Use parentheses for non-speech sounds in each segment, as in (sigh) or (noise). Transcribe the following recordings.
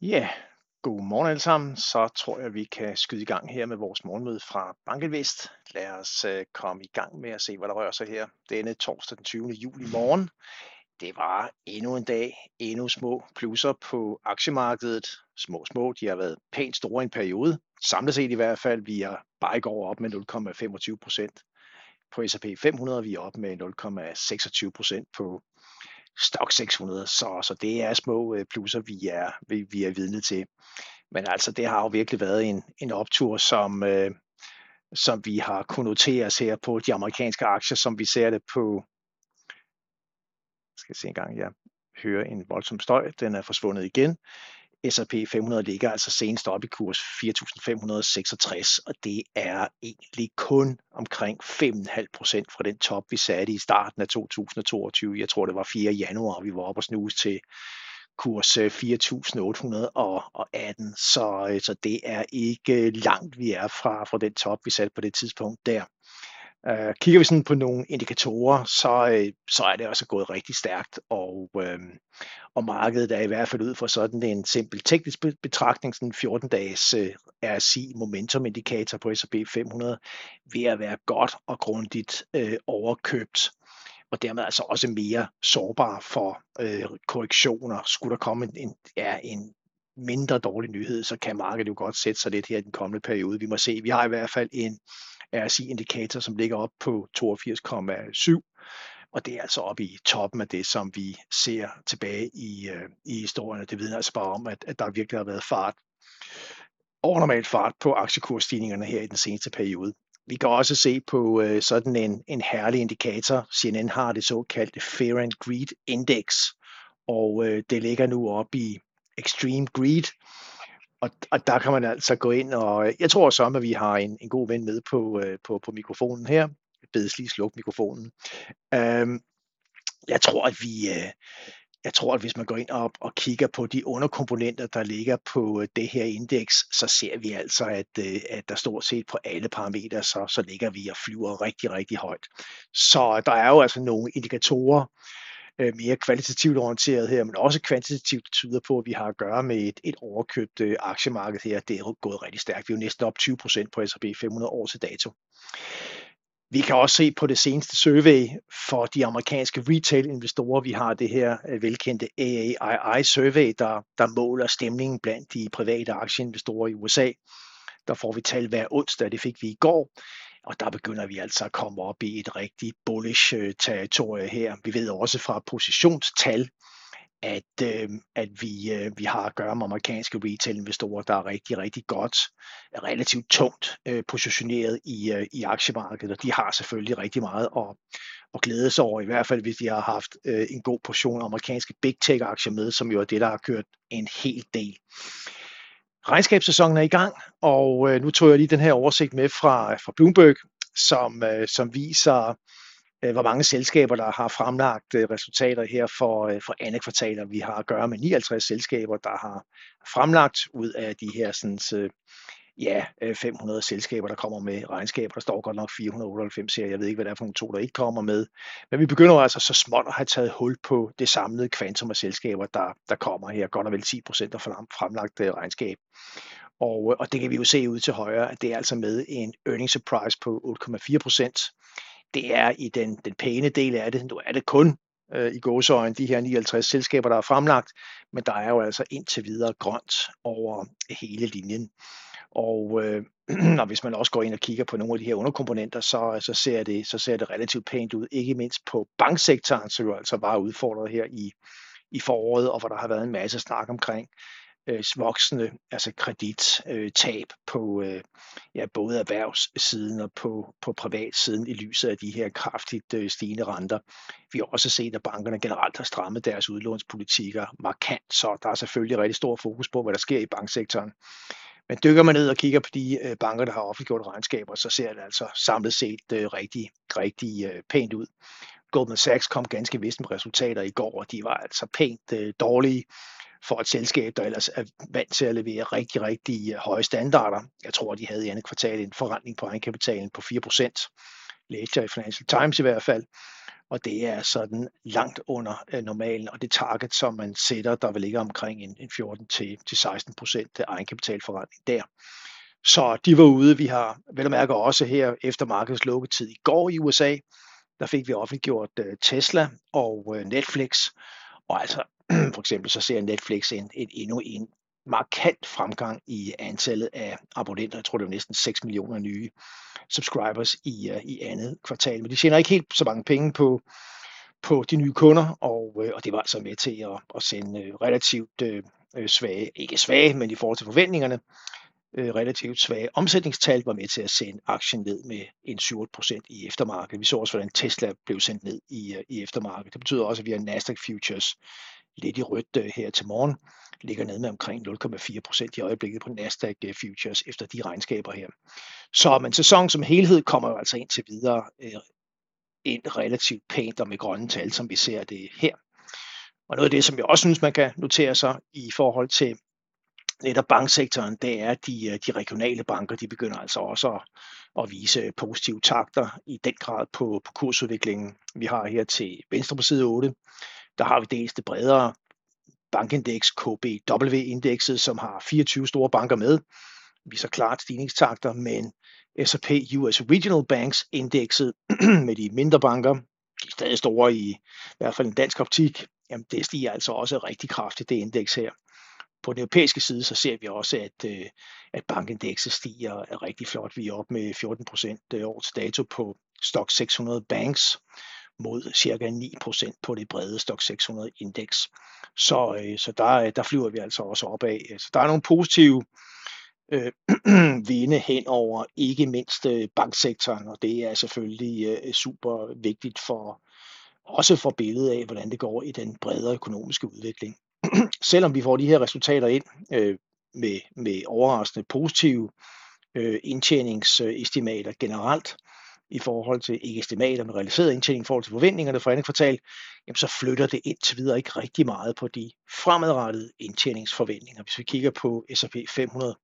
Ja, god morgen alle sammen. Så tror jeg, vi kan skyde i gang her med vores morgenmøde fra Bankelvest. Lad os øh, komme i gang med at se, hvad der rører sig her denne torsdag den 20. juli morgen. Det var endnu en dag, endnu små plusser på aktiemarkedet. Små små, de har været pænt store i en periode. Samlet set i hvert fald, vi er bare i går op med 0,25 procent på S&P 500, vi er op med 0,26 procent på Stock 600, så, så det er små øh, plusser, vi er, vi, vi er vidne til. Men altså, det har jo virkelig været en, en optur, som, øh, som vi har kunnet notere os her på de amerikanske aktier, som vi ser det på, skal jeg se en gang, jeg hører en voldsom støj, den er forsvundet igen. S&P 500 ligger altså senest op i kurs 4.566, og det er egentlig kun omkring 5,5% fra den top, vi satte i starten af 2022. Jeg tror, det var 4. januar, vi var oppe og snuse til kurs øh, 4.818, så, øh, så det er ikke øh, langt, vi er fra, fra den top, vi satte på det tidspunkt der. Øh, kigger vi sådan på nogle indikatorer, så, øh, så er det også gået rigtig stærkt, og, øh, og markedet er i hvert fald ud for sådan en simpel teknisk betragtning, sådan 14-dages øh, RSI momentum indikator på S&P 500, ved at være godt og grundigt øh, overkøbt og dermed altså også mere sårbar for øh, korrektioner. Skulle der komme en, ja, en mindre dårlig nyhed, så kan markedet jo godt sætte sig lidt her i den kommende periode. Vi må se, vi har i hvert fald en RSI-indikator, som ligger op på 82,7, og det er altså oppe i toppen af det, som vi ser tilbage i, øh, i historien. Det vidner altså bare om, at, at der virkelig har været fart, overnormal fart på aktiekursstigningerne her i den seneste periode. Vi kan også se på øh, sådan en, en herlig indikator. CNN har det såkaldte Fear and Greed Index, og øh, det ligger nu op i Extreme Greed, og, og der kan man altså gå ind, og jeg tror så, at vi har en, en god ven med på, øh, på, på mikrofonen her. Jeg bedes lige slukke mikrofonen. Øhm, jeg tror, at vi, øh, jeg tror, at hvis man går ind og, og kigger på de underkomponenter, der ligger på øh, det her indeks, så ser vi altså, at, at der stort set på alle parametre, så, så ligger vi og flyver rigtig, rigtig højt. Så der er jo altså nogle indikatorer, øh, mere kvalitativt orienteret her, men også kvantitativt tyder på, at vi har at gøre med et, et overkøbt øh, aktiemarked her. Det er gået rigtig stærkt. Vi er jo næsten op 20 procent på S&P 500 år til dato. Vi kan også se på det seneste survey for de amerikanske retail-investorer. Vi har det her øh, velkendte AAII-survey, der, der måler stemningen blandt de private aktieinvestorer i USA. Der får vi tal hver onsdag, det fik vi i går. Og der begynder vi altså at komme op i et rigtig bullish øh, territorie her. Vi ved også fra positionstal, at, øh, at vi, øh, vi har at gøre med amerikanske retail-investorer, der er rigtig, rigtig godt, relativt tungt øh, positioneret i, øh, i aktiemarkedet, og de har selvfølgelig rigtig meget at, at glæde sig over, i hvert fald hvis de har haft øh, en god portion amerikanske big tech-aktier med, som jo er det, der har kørt en hel del. Regnskabssæsonen er i gang, og øh, nu tog jeg lige den her oversigt med fra, fra Bloomberg, som, øh, som viser, øh, hvor mange selskaber, der har fremlagt øh, resultater her for, øh, for andet kvartal, vi har at gøre med 59 selskaber, der har fremlagt ud af de her sådan, øh, ja, øh, 500 selskaber, der kommer med regnskaber. Der står godt nok 498 her. Jeg ved ikke, hvad der er for nogle to, der ikke kommer med. Men vi begynder altså så småt at have taget hul på det samlede kvantum af selskaber, der, der kommer her. Godt og vel 10 procent af fremlagt regnskab. Og, øh, og det kan vi jo se ud til højre, at det er altså med en earning surprise på 8,4 procent. Det er i den, den pæne del af det. Nu er det kun øh, i gåsøjne de her 59 selskaber, der er fremlagt, men der er jo altså indtil videre grønt over hele linjen. Og, øh, (clears throat) og hvis man også går ind og kigger på nogle af de her underkomponenter, så, så, ser det, så ser det relativt pænt ud, ikke mindst på banksektoren, som jo altså var udfordret her i, i foråret, og hvor der har været en masse snak omkring øh, voksende altså kredittab øh, på øh, ja, både erhvervssiden og på, på privatsiden i lyset af de her kraftigt øh, stigende renter. Vi har også set, at bankerne generelt har strammet deres udlånspolitikker markant, så der er selvfølgelig rigtig stor fokus på, hvad der sker i banksektoren. Men dykker man ned og kigger på de øh, banker, der har offentliggjort regnskaber, så ser det altså samlet set øh, rigtig, rigtig øh, pænt ud. Goldman Sachs kom ganske vist med resultater i går, og de var altså pænt øh, dårlige for et selskab, der ellers er vant til at levere rigtig, rigtig øh, høje standarder. Jeg tror, de havde i andet kvartal en forretning på egenkapitalen på 4%. Læste jeg i Financial Times i hvert fald og det er sådan langt under øh, normalen, og det target, som man sætter, der vil ligge omkring en, 14-16 procent øh, egenkapitalforretning der. Så de var ude. Vi har vel at mærke også her efter markedets lukketid i går i USA, der fik vi offentliggjort øh, Tesla og Netflix. Og altså (clears throat) for eksempel så ser Netflix en, en, endnu en markant fremgang i antallet af abonnenter. Jeg tror, det var næsten 6 millioner nye subscribers i, uh, i andet kvartal. Men de tjener ikke helt så mange penge på, på de nye kunder, og, uh, og det var altså med til at, at sende uh, relativt uh, svage, ikke svage, men i forhold til forventningerne, uh, relativt svage omsætningstal var med til at sende aktien ned med en 7% i eftermarkedet. Vi så også, hvordan Tesla blev sendt ned i, uh, i eftermarkedet. Det betyder også, at vi har Nasdaq Futures lidt i rødt øh, her til morgen, ligger ned med omkring 0,4% i øjeblikket på Nasdaq øh, Futures efter de regnskaber her. Så men sæsonen som helhed kommer jo altså indtil videre øh, ind relativt pænt og med grønne tal, som vi ser det her. Og noget af det, som jeg også synes, man kan notere sig i forhold til netop banksektoren, det er, at de, de regionale banker, de begynder altså også at, at vise positive takter i den grad på, på kursudviklingen. Vi har her til venstre på side 8, der har vi dels det bredere bankindeks, KBW-indekset, som har 24 store banker med. Vi så klart stigningstakter, men S&P US Regional Banks indekset (clears throat) med de mindre banker, de er stadig store i, i hvert fald en dansk optik, jamen det stiger altså også rigtig kraftigt, det indeks her. På den europæiske side, så ser vi også, at, øh, at bankindekset stiger rigtig flot. Vi er op med 14 procent øh, år til dato på Stock 600 Banks mod cirka 9 procent på det brede Stock 600 indeks. Så, øh, så der, der flyver vi altså også opad. Så der er nogle positive øh, (clears throat) vinde hen over ikke mindst banksektoren, og det er selvfølgelig øh, super vigtigt for også for billedet af, hvordan det går i den bredere økonomiske udvikling. (clears throat) selvom vi får de her resultater ind øh, med, med overraskende positive øh, indtjeningsestimater generelt, i forhold til ikke estimater, men realiseret indtjening i forhold til forventningerne for andet kvartal, jamen så flytter det indtil videre ikke rigtig meget på de fremadrettede indtjeningsforventninger. Hvis vi kigger på S&P 500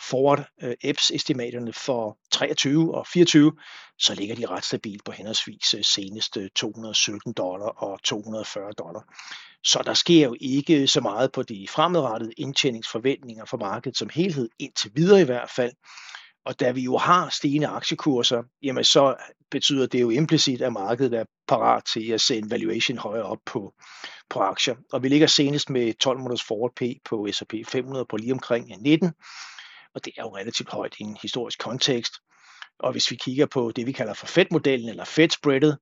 forward øh, uh, EPS estimaterne for 23 og 24, så ligger de ret stabilt på henholdsvis øh, seneste øh, 217 dollar og 240 dollar. Så der sker jo ikke så meget på de fremadrettede indtjeningsforventninger for markedet som helhed, indtil videre i hvert fald. Og da vi jo har stigende aktiekurser, jamen så betyder det jo implicit, at markedet er parat til at sende valuation højere op på, på aktier. Og vi ligger senest med 12 måneders forward P på S&P 500 på lige omkring 19, og det er jo relativt højt i en historisk kontekst. Og hvis vi kigger på det, vi kalder for Fed-modellen eller Fed-spreadet,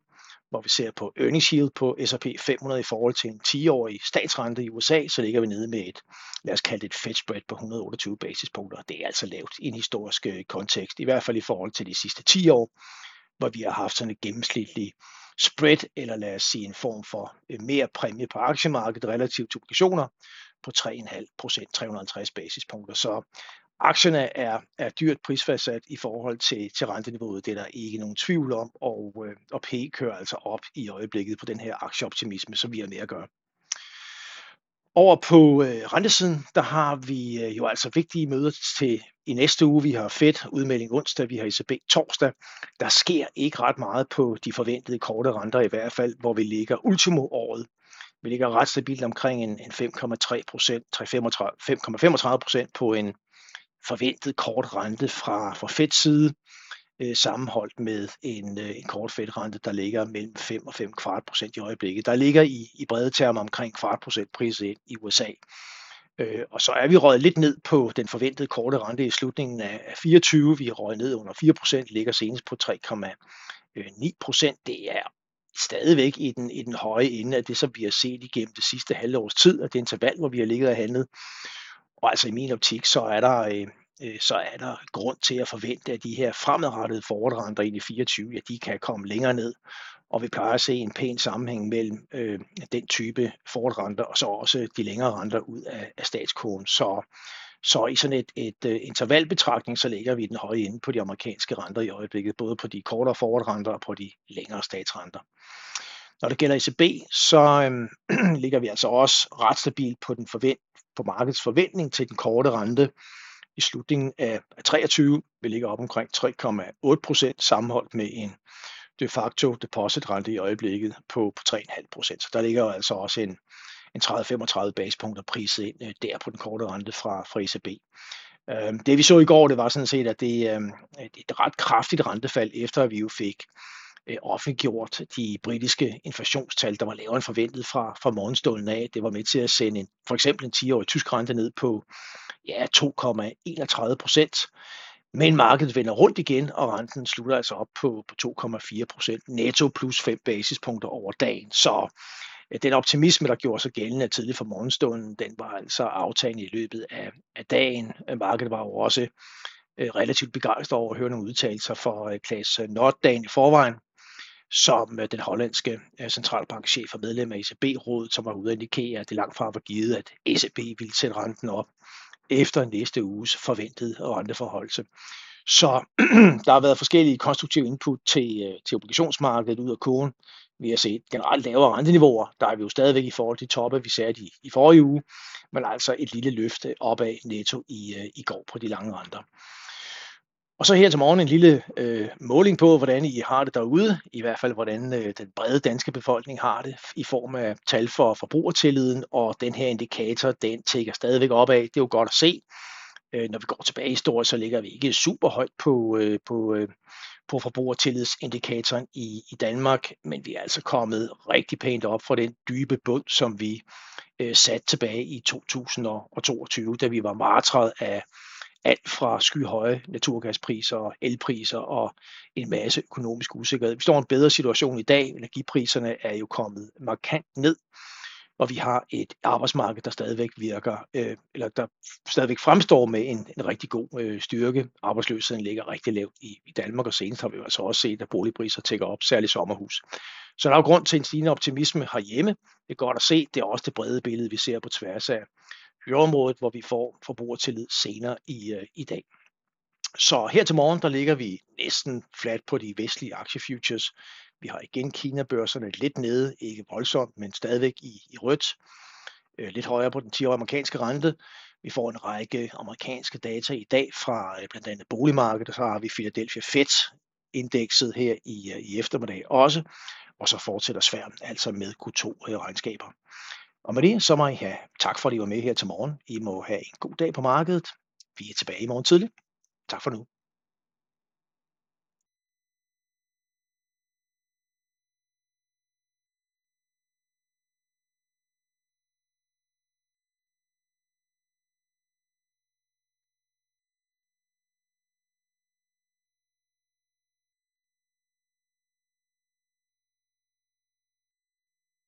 hvor vi ser på earnings yield på S&P 500 i forhold til en 10-årig statsrente i USA, så ligger vi nede med et, lad os kalde det et Fed spread på 128 basispunkter. Det er altså lavt i en historisk øh, kontekst, i hvert fald i forhold til de sidste 10 år, hvor vi har haft sådan et gennemsnitligt spread, eller lad os sige en form for øh, mere præmie på aktiemarkedet relativt til obligationer på 3,5 procent, 350 basispunkter. Så aktierne er, er dyrt prisfastsat i forhold til, til renteniveauet. Det er der ikke nogen tvivl om, og, øh, og P kører altså op i øjeblikket på den her aktieoptimisme, som vi er med at gøre. Over på øh, rentesiden, der har vi øh, jo altså vigtige møder til i næste uge. Vi har Fed udmelding onsdag, vi har ECB torsdag. Der sker ikke ret meget på de forventede korte renter i hvert fald, hvor vi ligger ultimo året. Vi ligger ret stabilt omkring en, en 5,3 procent, 5,35 procent på en forventet kort rente fra, fra Feds side, øh, sammenholdt med en, øh, en kort Fed-rente, der ligger mellem 5 og 5 kvart procent i øjeblikket. Der ligger i, i brede termer omkring kvart procent pris ind i USA. Øh, og så er vi røget lidt ned på den forventede korte rente i slutningen af 24. Vi er røget ned under 4 procent, ligger senest på 3,9 øh, procent. Det er stadigvæk i den, i den høje ende af det, som vi har set igennem det sidste halve års tid, og det interval, hvor vi har ligget og handlet. Og altså i min optik, så er der, øh, Øh, så er der grund til at forvente, at de her fremadrettede forwardrenter ind i 24, ja, de kan komme længere ned. Og vi plejer at se en pæn sammenhæng mellem øh, den type forwardrenter og så også de længere renter ud af, af statskogen. Så, så i sådan et, et uh, intervalbetragtning, så ligger vi den høje ende på de amerikanske renter i øjeblikket, både på de kortere forwardrenter og på de længere statsrenter. Når det gælder ECB, så øh, (clears throat) ligger vi altså også ret stabilt på, den forvent, på markedets forventning til den korte rente i slutningen af 23. Vi ligger op omkring 3,8 procent sammenholdt med en de facto depositrente i øjeblikket på, på 3,5 procent. Så der ligger jo altså også en, en 30-35 basepunkter priset ind øh, der på den korte rente fra, fra ECB. Øh, det vi så i går, det var sådan set, at det øh, er et ret kraftigt rentefald, efter at vi jo fik øh, offentliggjort de britiske inflationstal, der var lavere end forventet fra, fra morgenstunden af. Det var med til at sende en, for eksempel en 10-årig tysk rente ned på ja, 2,31 procent. Men markedet vender rundt igen, og renten slutter altså op på, på 2,4 procent netto plus 5 basispunkter over dagen. Så øh, den optimisme, der gjorde sig gældende tidligt for morgenstunden, den var altså aftagende i løbet af, af dagen. Markedet var jo også øh, relativt begejstret over at høre nogle udtalelser fra øh, Klaas Norddagen i forvejen, som øh, den hollandske øh, centralbankchef og medlem af ECB-rådet, som var ude at indikere, at det langt fra var givet, at ECB ville sætte renten op efter næste uges forventede renteforholdelse. Så (clears throat) der har været forskellige konstruktive input til, øh, til obligationsmarkedet ud af kurven. Vi har set generelt lavere renteniveauer. Der er vi jo stadigvæk i forhold til toppe, vi satte i, i forrige uge, men altså et lille løfte opad netto i, i går på de lange renter. Og så her til morgen en lille øh, måling på, hvordan I har det derude, i hvert fald hvordan øh, den brede danske befolkning har det, i form af tal for forbrugertilliden, og den her indikator, den tækker stadigvæk opad. Det er jo godt at se. Øh, når vi går tilbage i historien, så ligger vi ikke super højt på, øh, på, øh, på forbrugertillidsindikatoren i, i Danmark, men vi er altså kommet rigtig pænt op fra den dybe bund, som vi øh, satte tilbage i 2022, da vi var martret af alt fra skyhøje naturgaspriser og elpriser og en masse økonomisk usikkerhed. Vi står i en bedre situation i dag. Energipriserne er jo kommet markant ned, og vi har et arbejdsmarked, der stadigvæk virker, øh, eller der stadigvæk fremstår med en, en rigtig god øh, styrke. Arbejdsløsheden ligger rigtig lavt i, i Danmark, og senest har vi altså også set, at boligpriser tækker op, særligt sommerhus. Så der er jo grund til en stigende optimisme herhjemme. Det er godt at se. Det er også det brede billede, vi ser på tværs af miljøområdet, hvor vi får forbrugertillid senere i, øh, i dag. Så her til morgen, der ligger vi næsten flat på de vestlige aktiefutures. Vi har igen Kina-børserne lidt nede, ikke voldsomt, men stadigvæk i, i rødt. Øh, lidt højere på den 10-årige amerikanske rente. Vi får en række amerikanske data i dag fra øh, blandt andet boligmarkedet, og så har vi Philadelphia Fed indekset her i, øh, i eftermiddag også, og så fortsætter Sverige altså med Q2-regnskaber. Øh, og med det, så må I have tak for, at I var med her til morgen. I må have en god dag på markedet. Vi er tilbage i morgen tidlig. Tak for nu.